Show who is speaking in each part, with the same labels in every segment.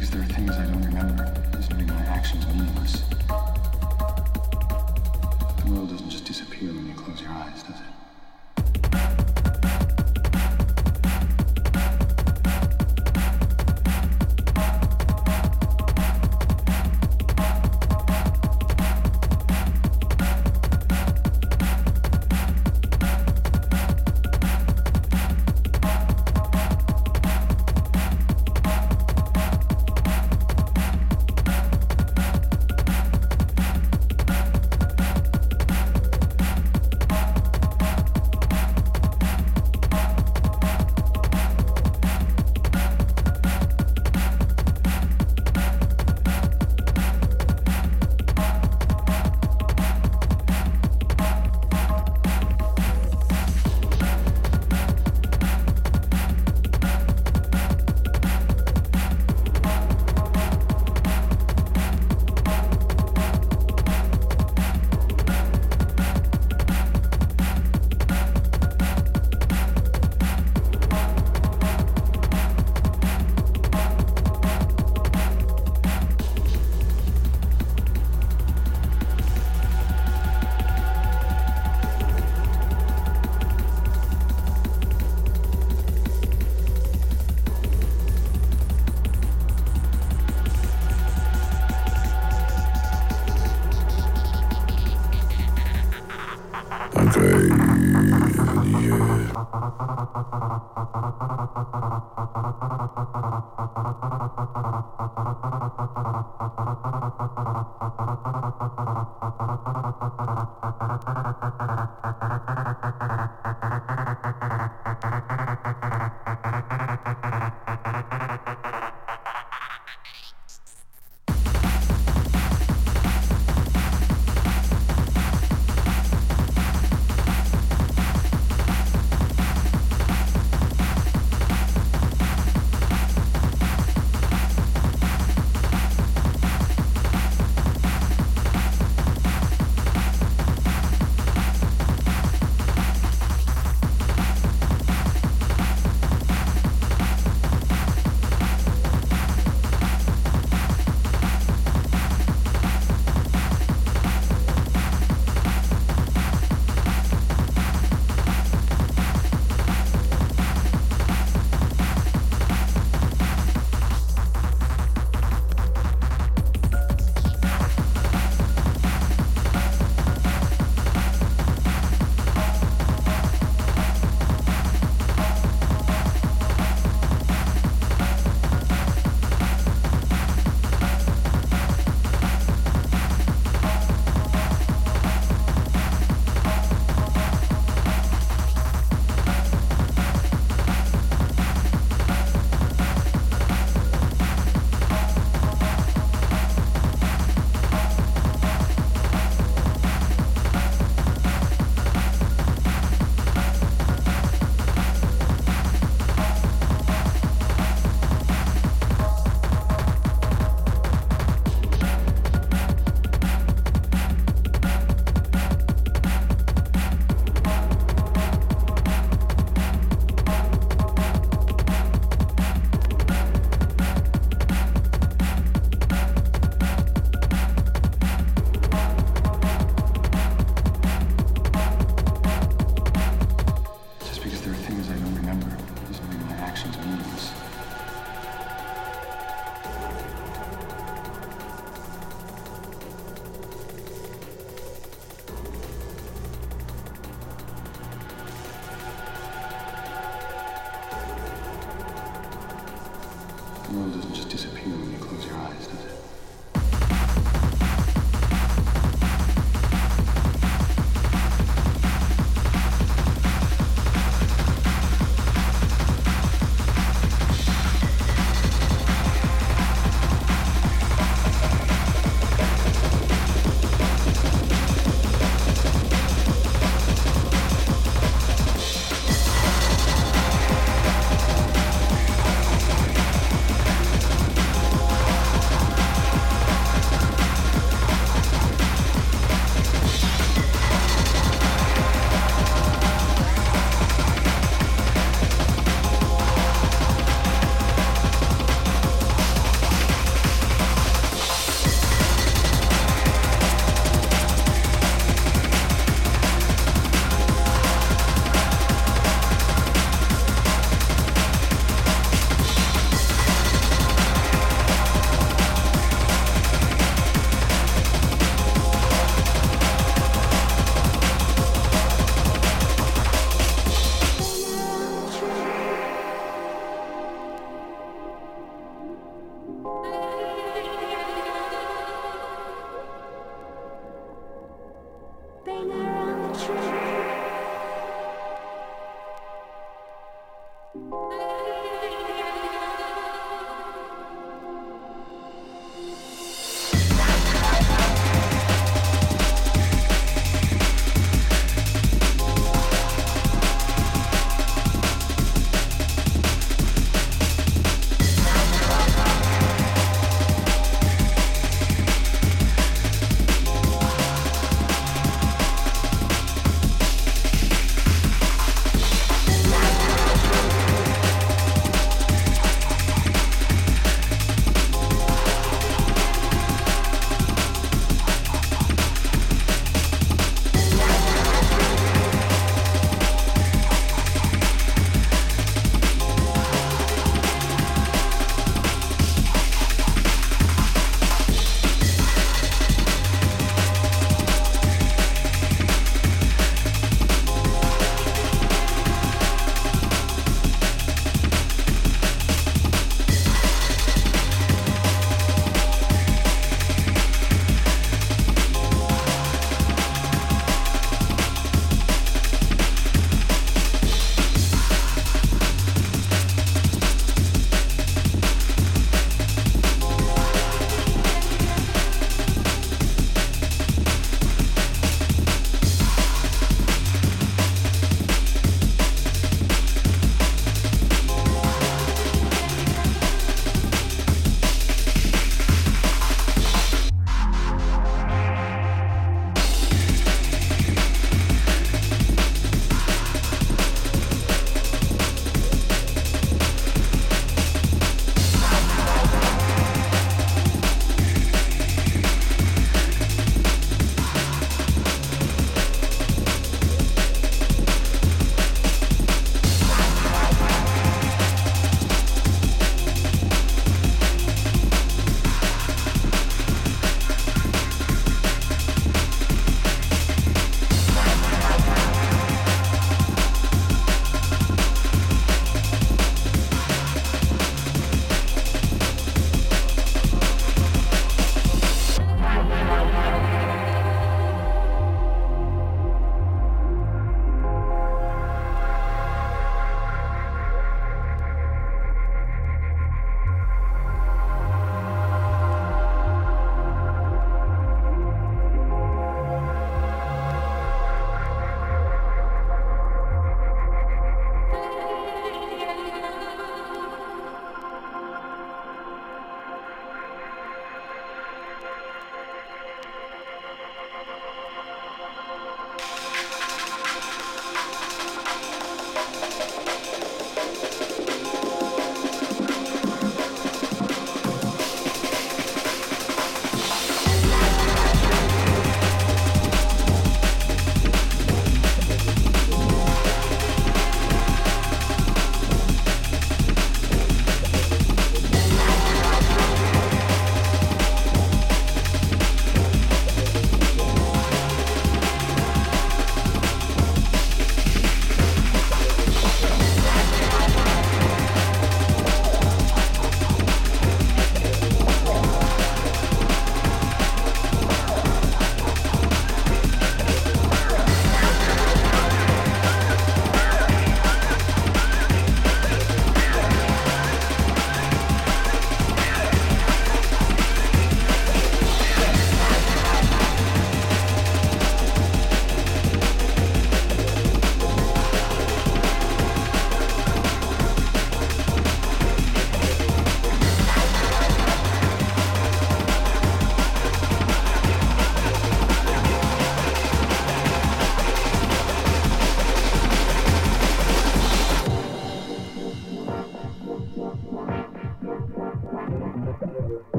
Speaker 1: because there
Speaker 2: are things I don't remember. Doesn't mean my actions are meaningless.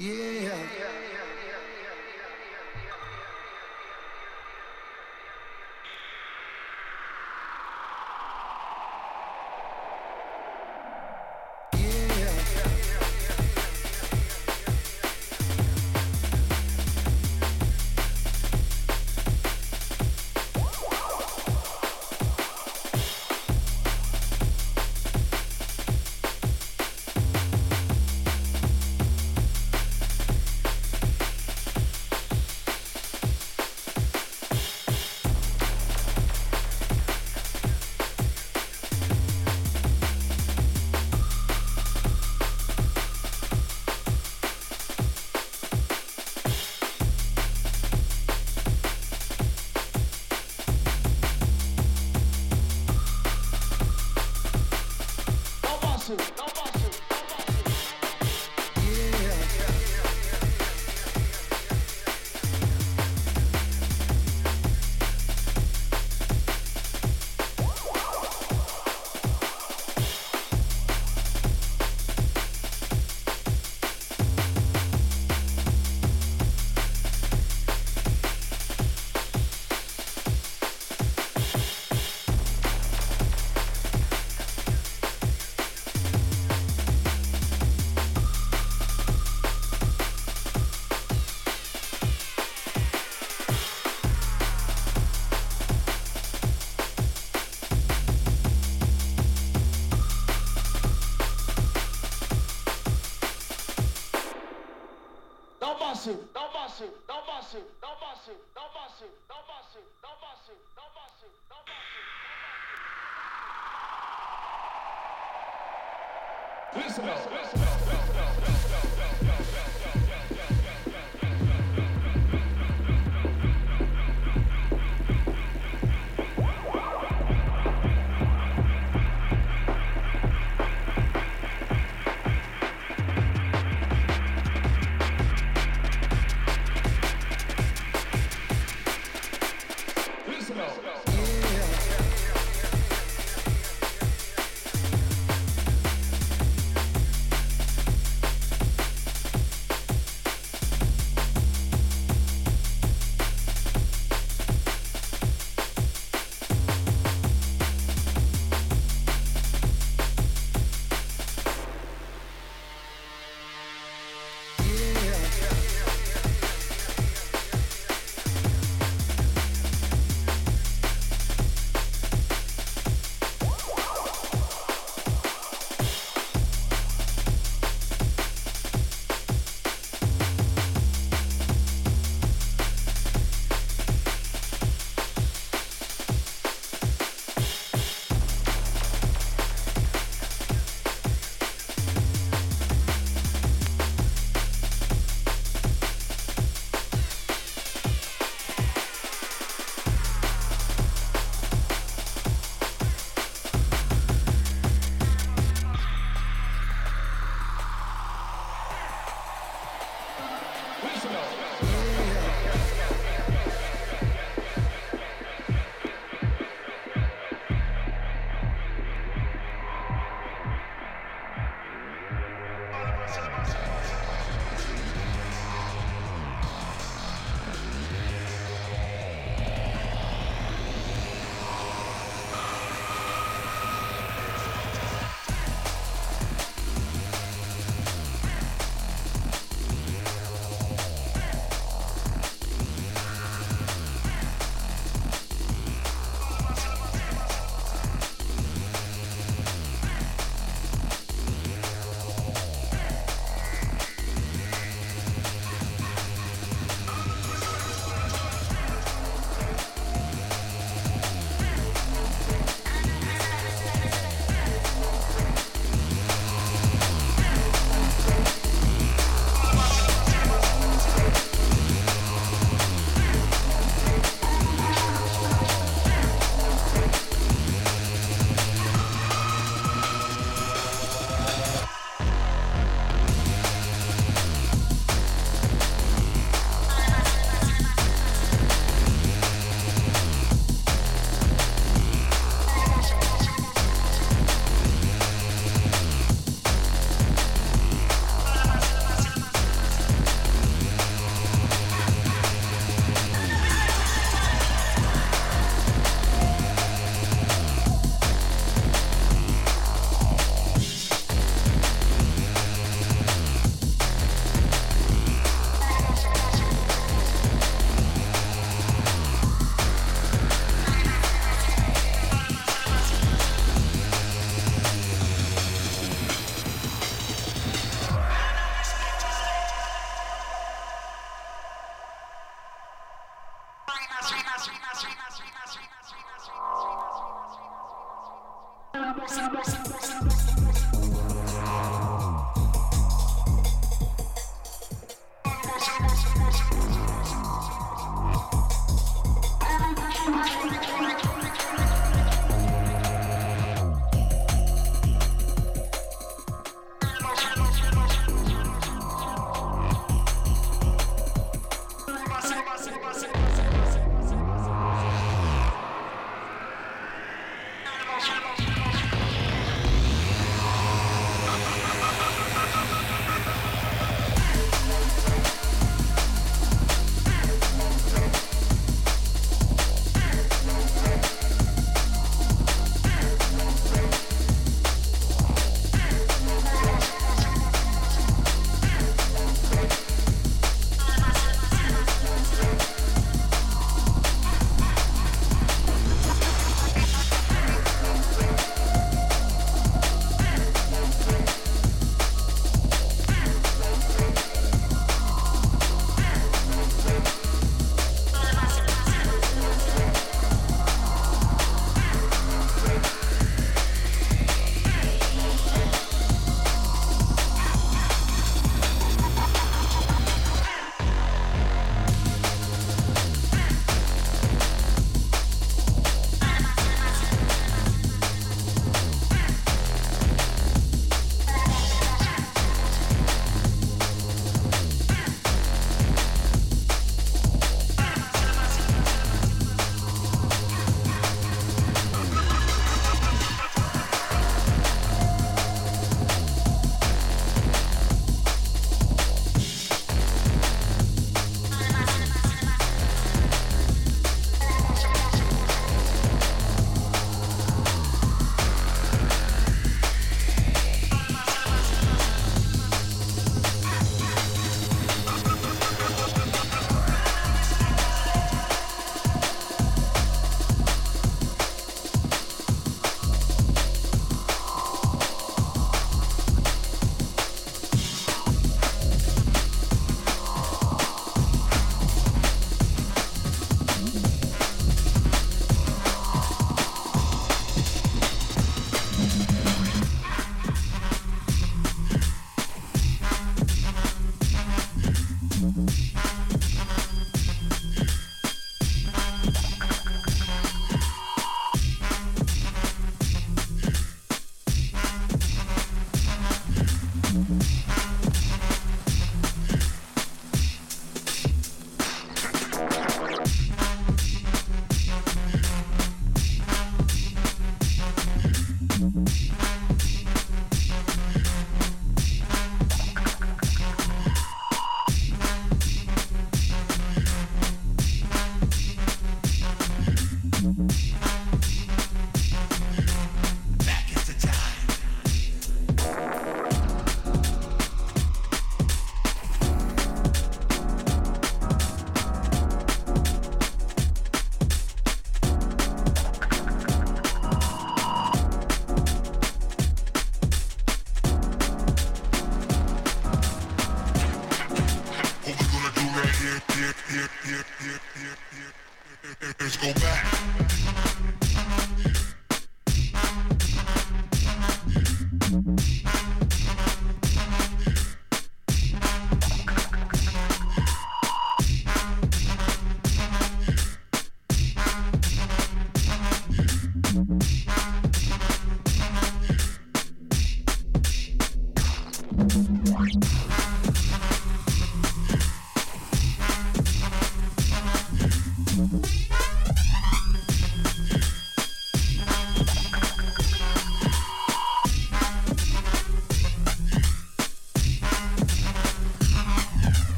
Speaker 2: Yeah.
Speaker 3: passe, dá o passe, dá o passe, dá o passe, dá o passe, dá o passe, dá o passe. Listen, listen, listen.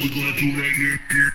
Speaker 3: we're going
Speaker 2: to right here.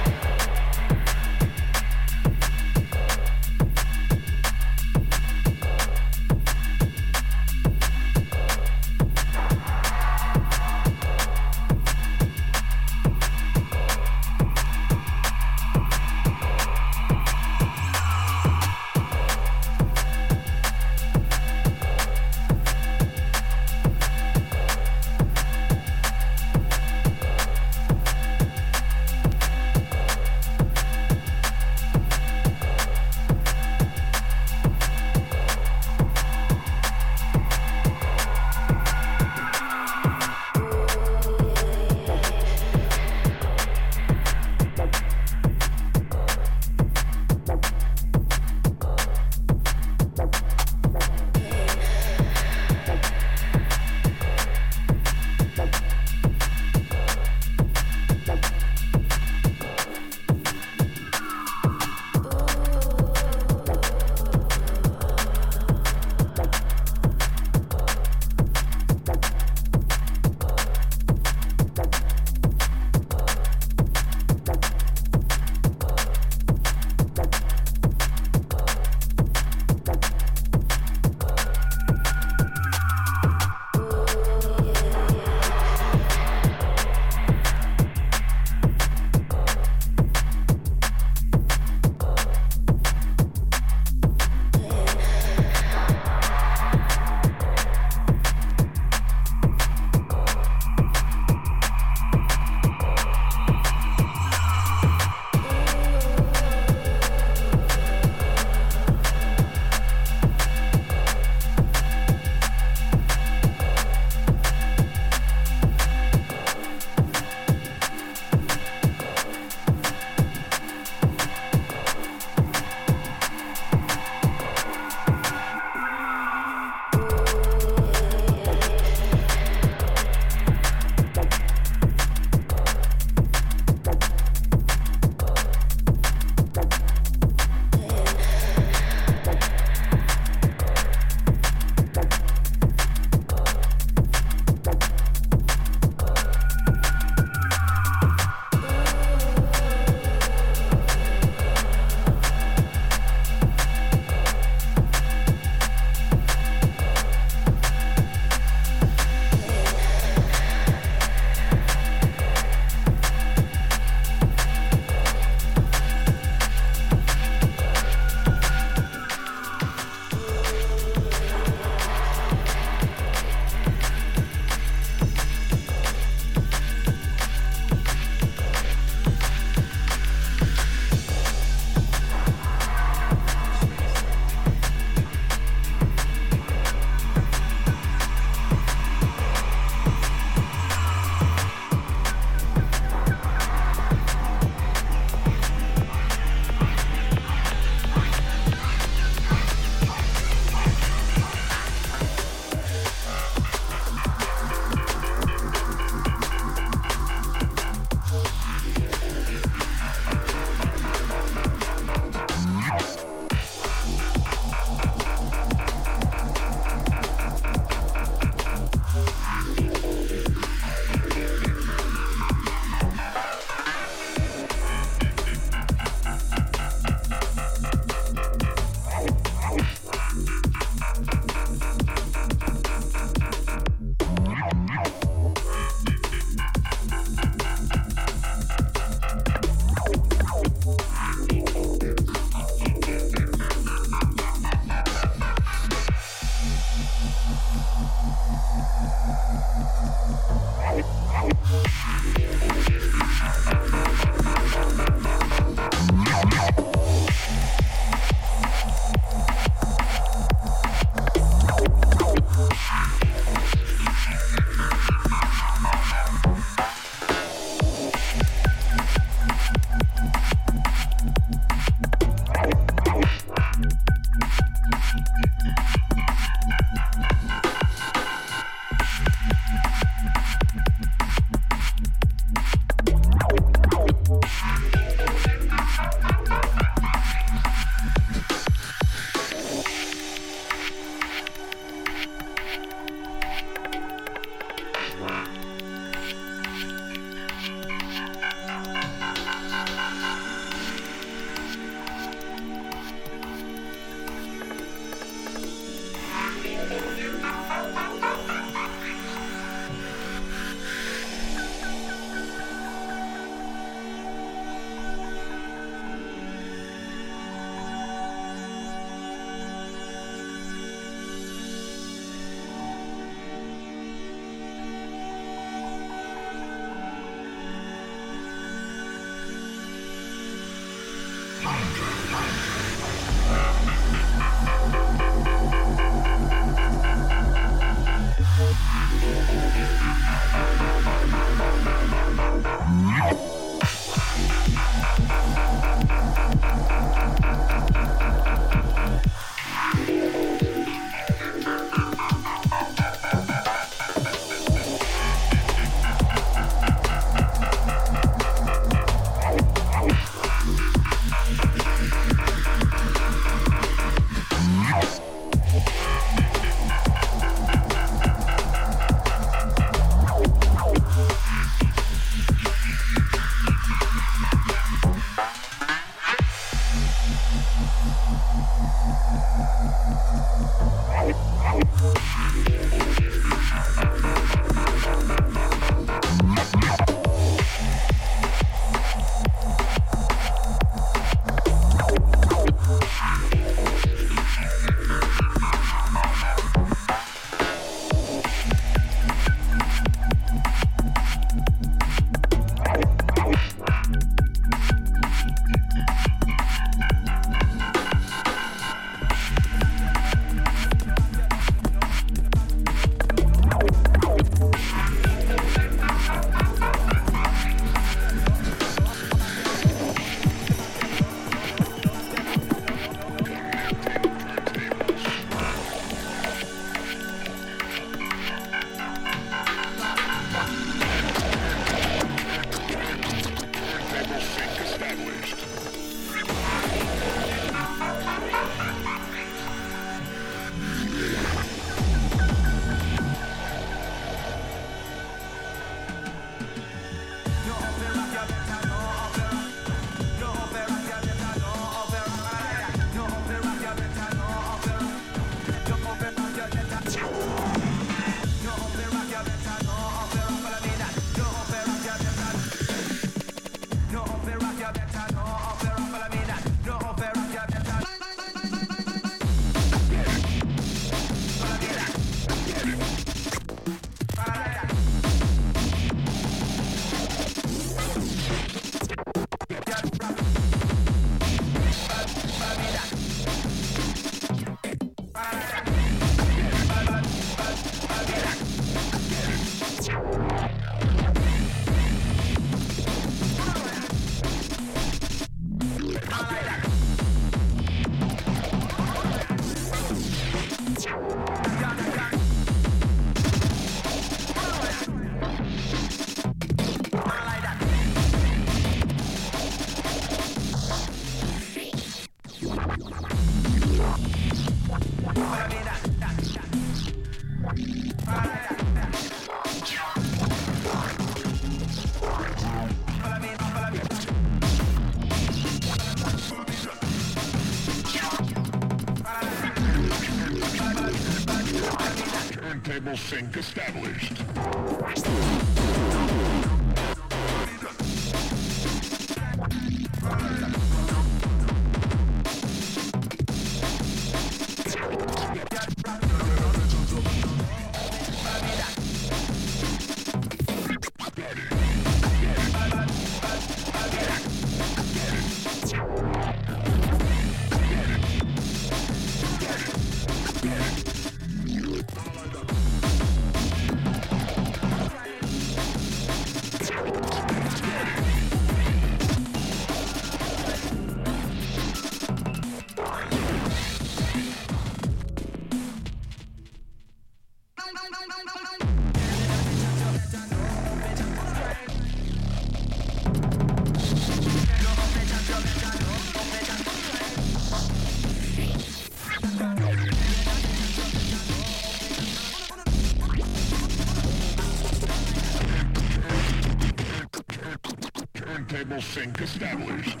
Speaker 2: Established.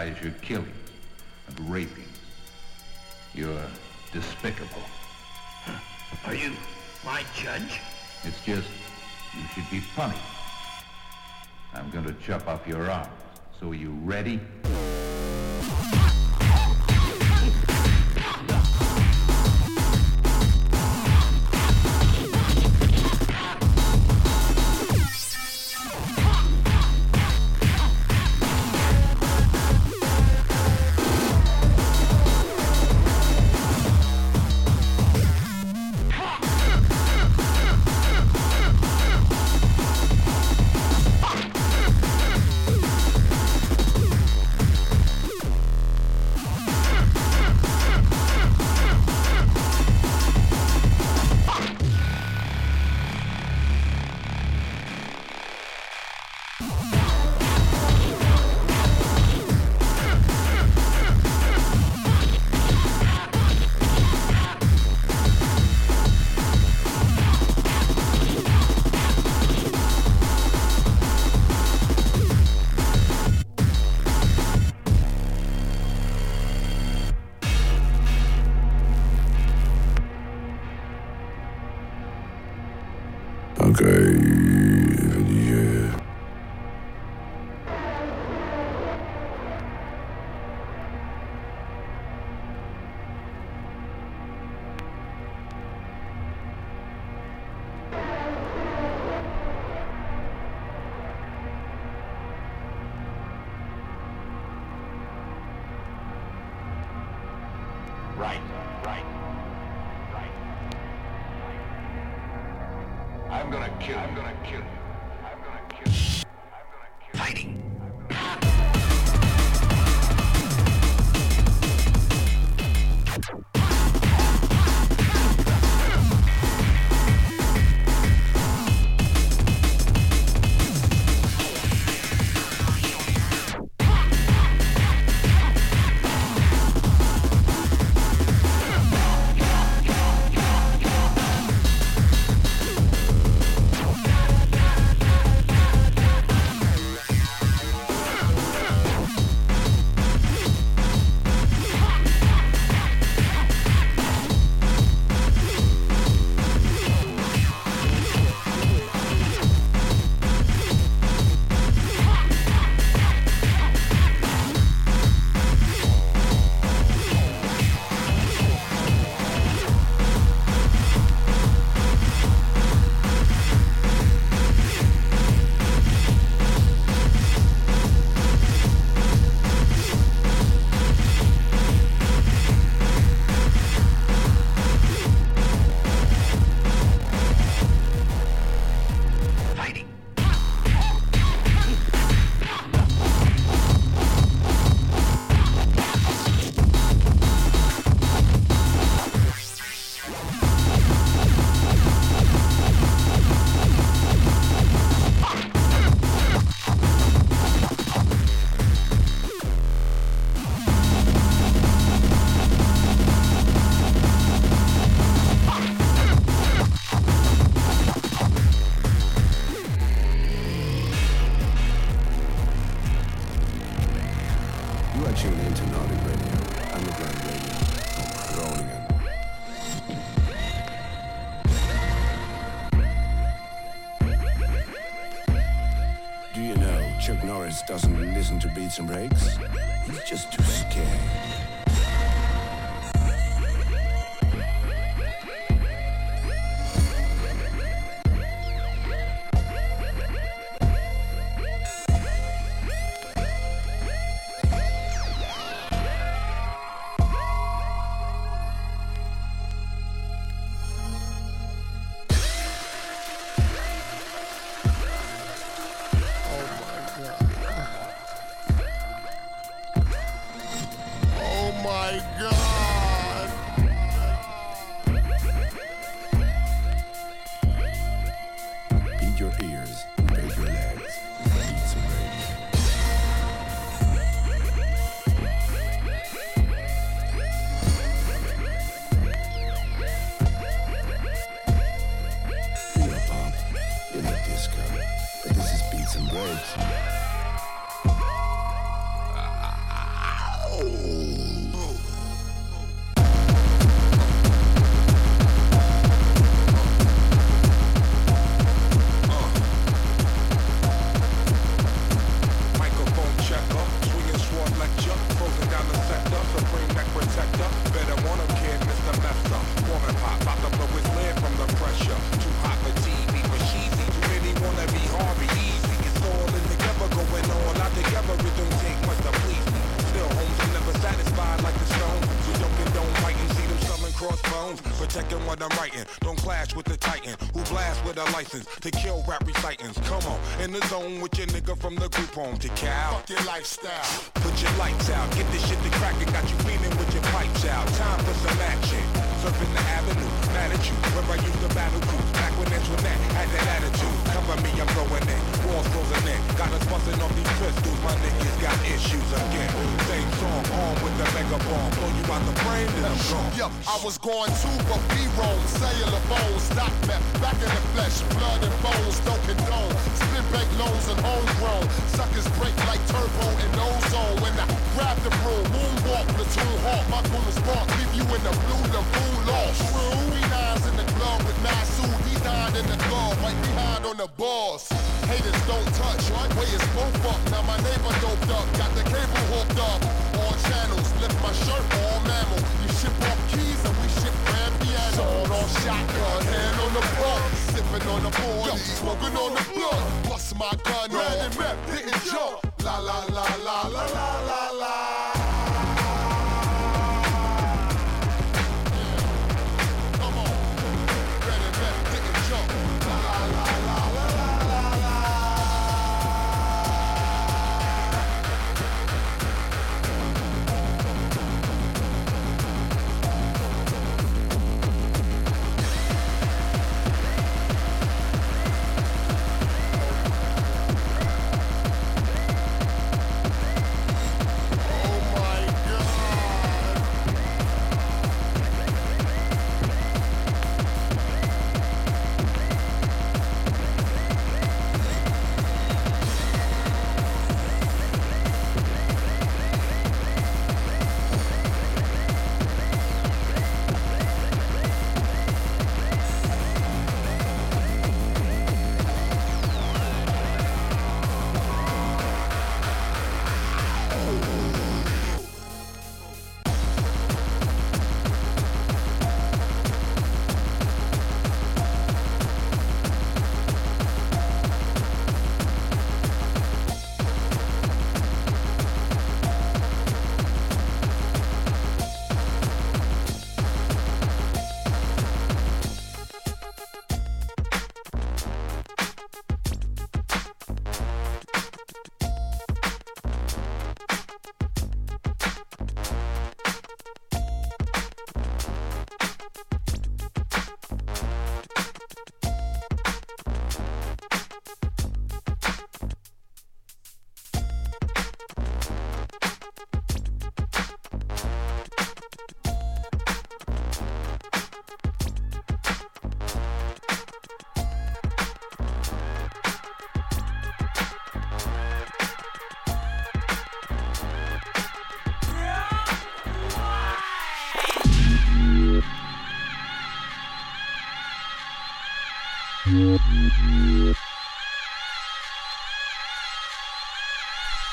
Speaker 4: justifies your killings and rapings. You're despicable.
Speaker 5: Are you my judge?
Speaker 4: It's just you should be punished. I'm going to chop off your arms. So are you ready?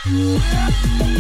Speaker 6: Yeah.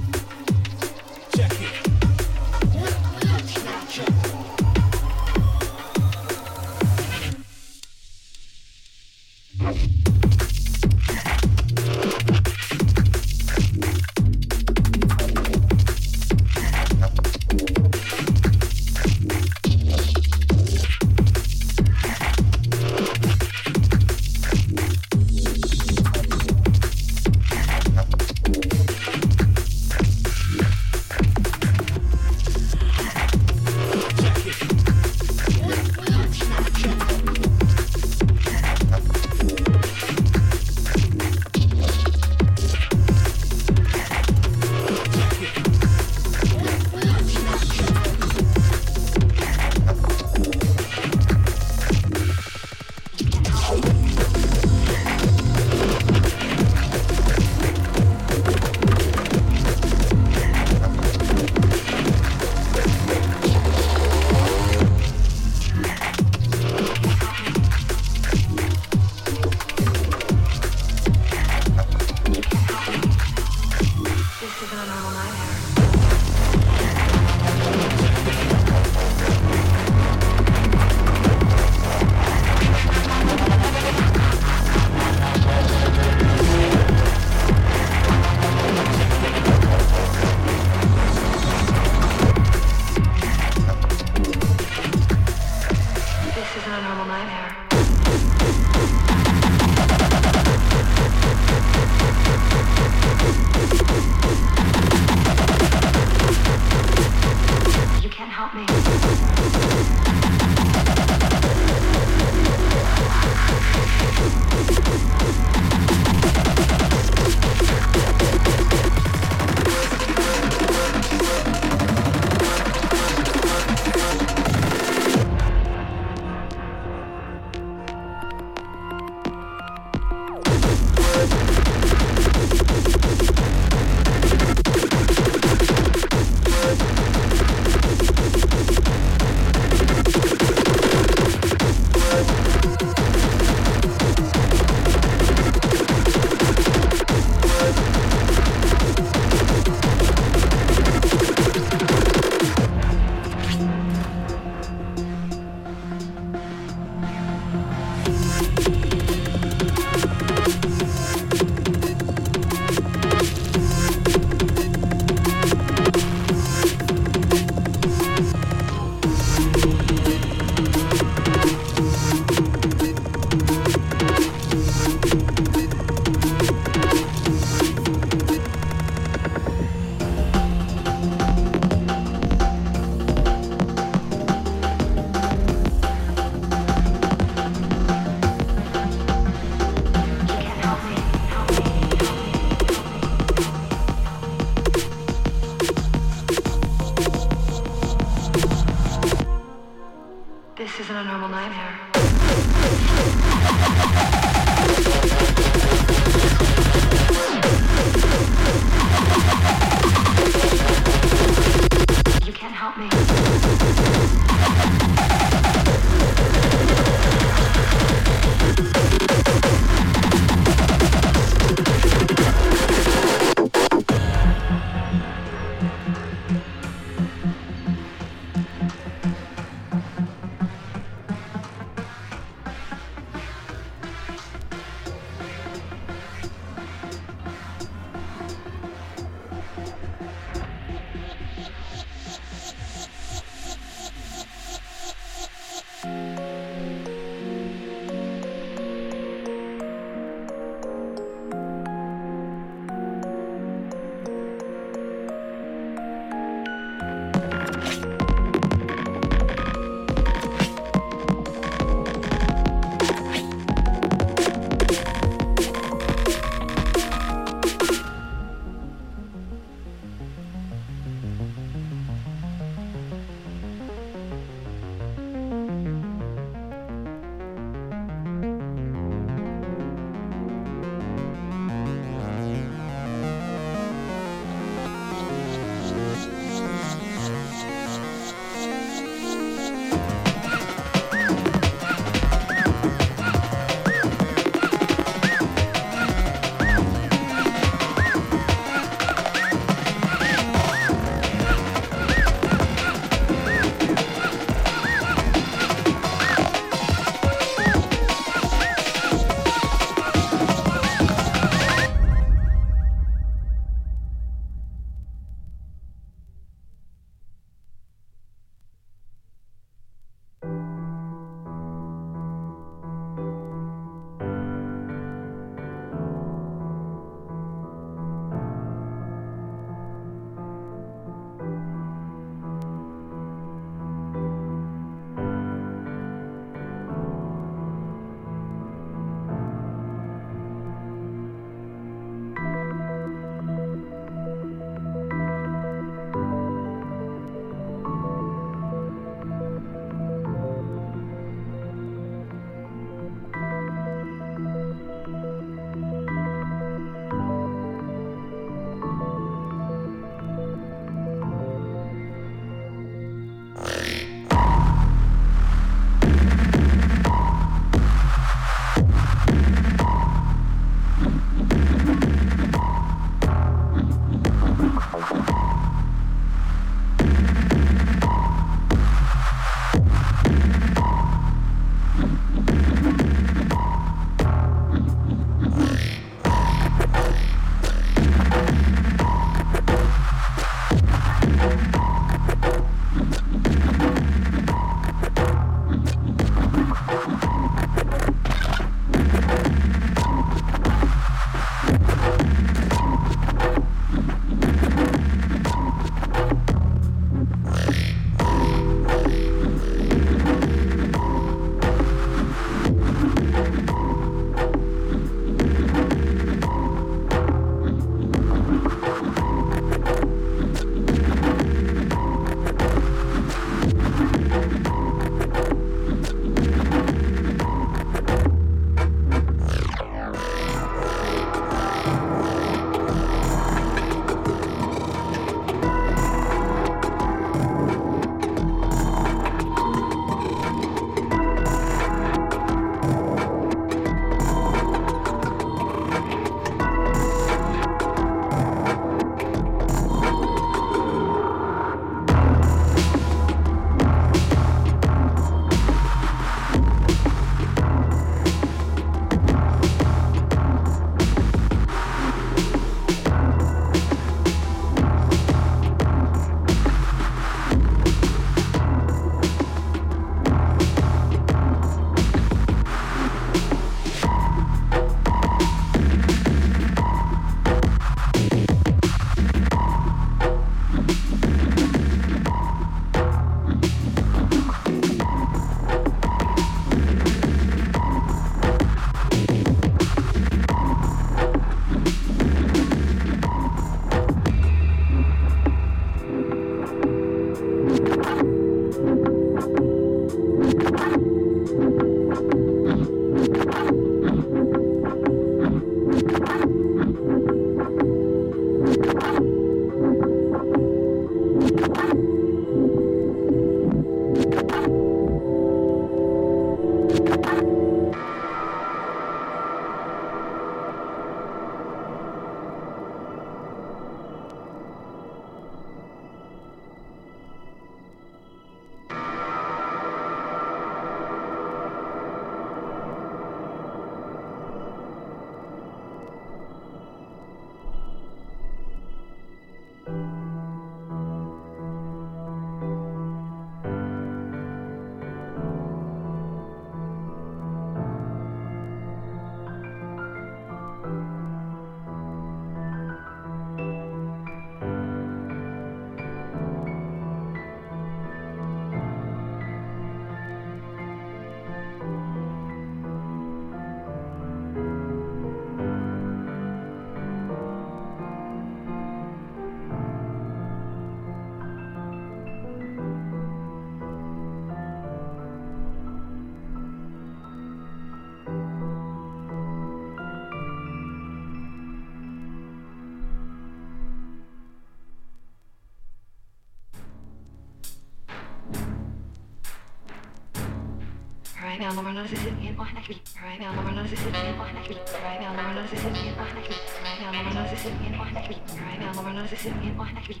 Speaker 7: واحنا كبير.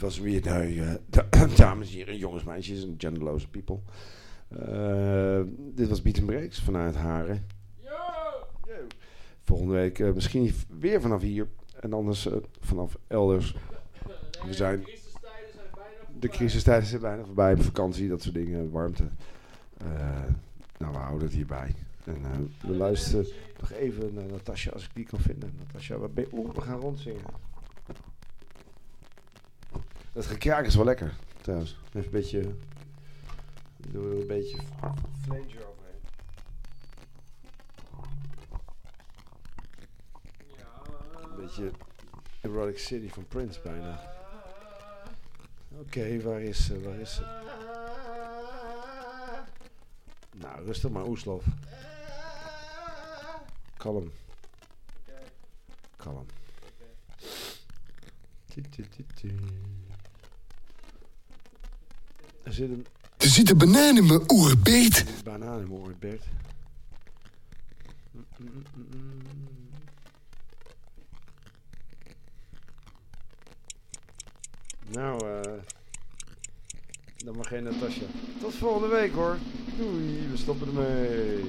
Speaker 8: dit was weer de, eh, dames en heren, jongens, meisjes en genderloze people. Eh, dit was Beat Breaks vanuit Haren. Volgende week eh, misschien weer vanaf hier en anders vanaf elders. We zijn. De crisistijden zijn bijna voorbij, vakantie, dat soort dingen, warmte. Nou, we houden het hierbij. En we luisteren nog even naar Natasja als ik die kan vinden. Natasja, je? Oeh, we gaan rondzingen. Dat gekraak is wel lekker, trouwens. Even een beetje... Doen we er een beetje flanger overheen. Een beetje Erotic City van Prince bijna. Oké, waar is ze? Waar is ze? Nou, rustig maar, Oeslof. Kalm. Kalm. Er zit een
Speaker 6: Er zit een banaan in mijn oerbeet.
Speaker 8: banaan in mijn mm. Nou, eh. dan mag geen Natasja. Tot volgende week hoor. Doei, we stoppen ermee.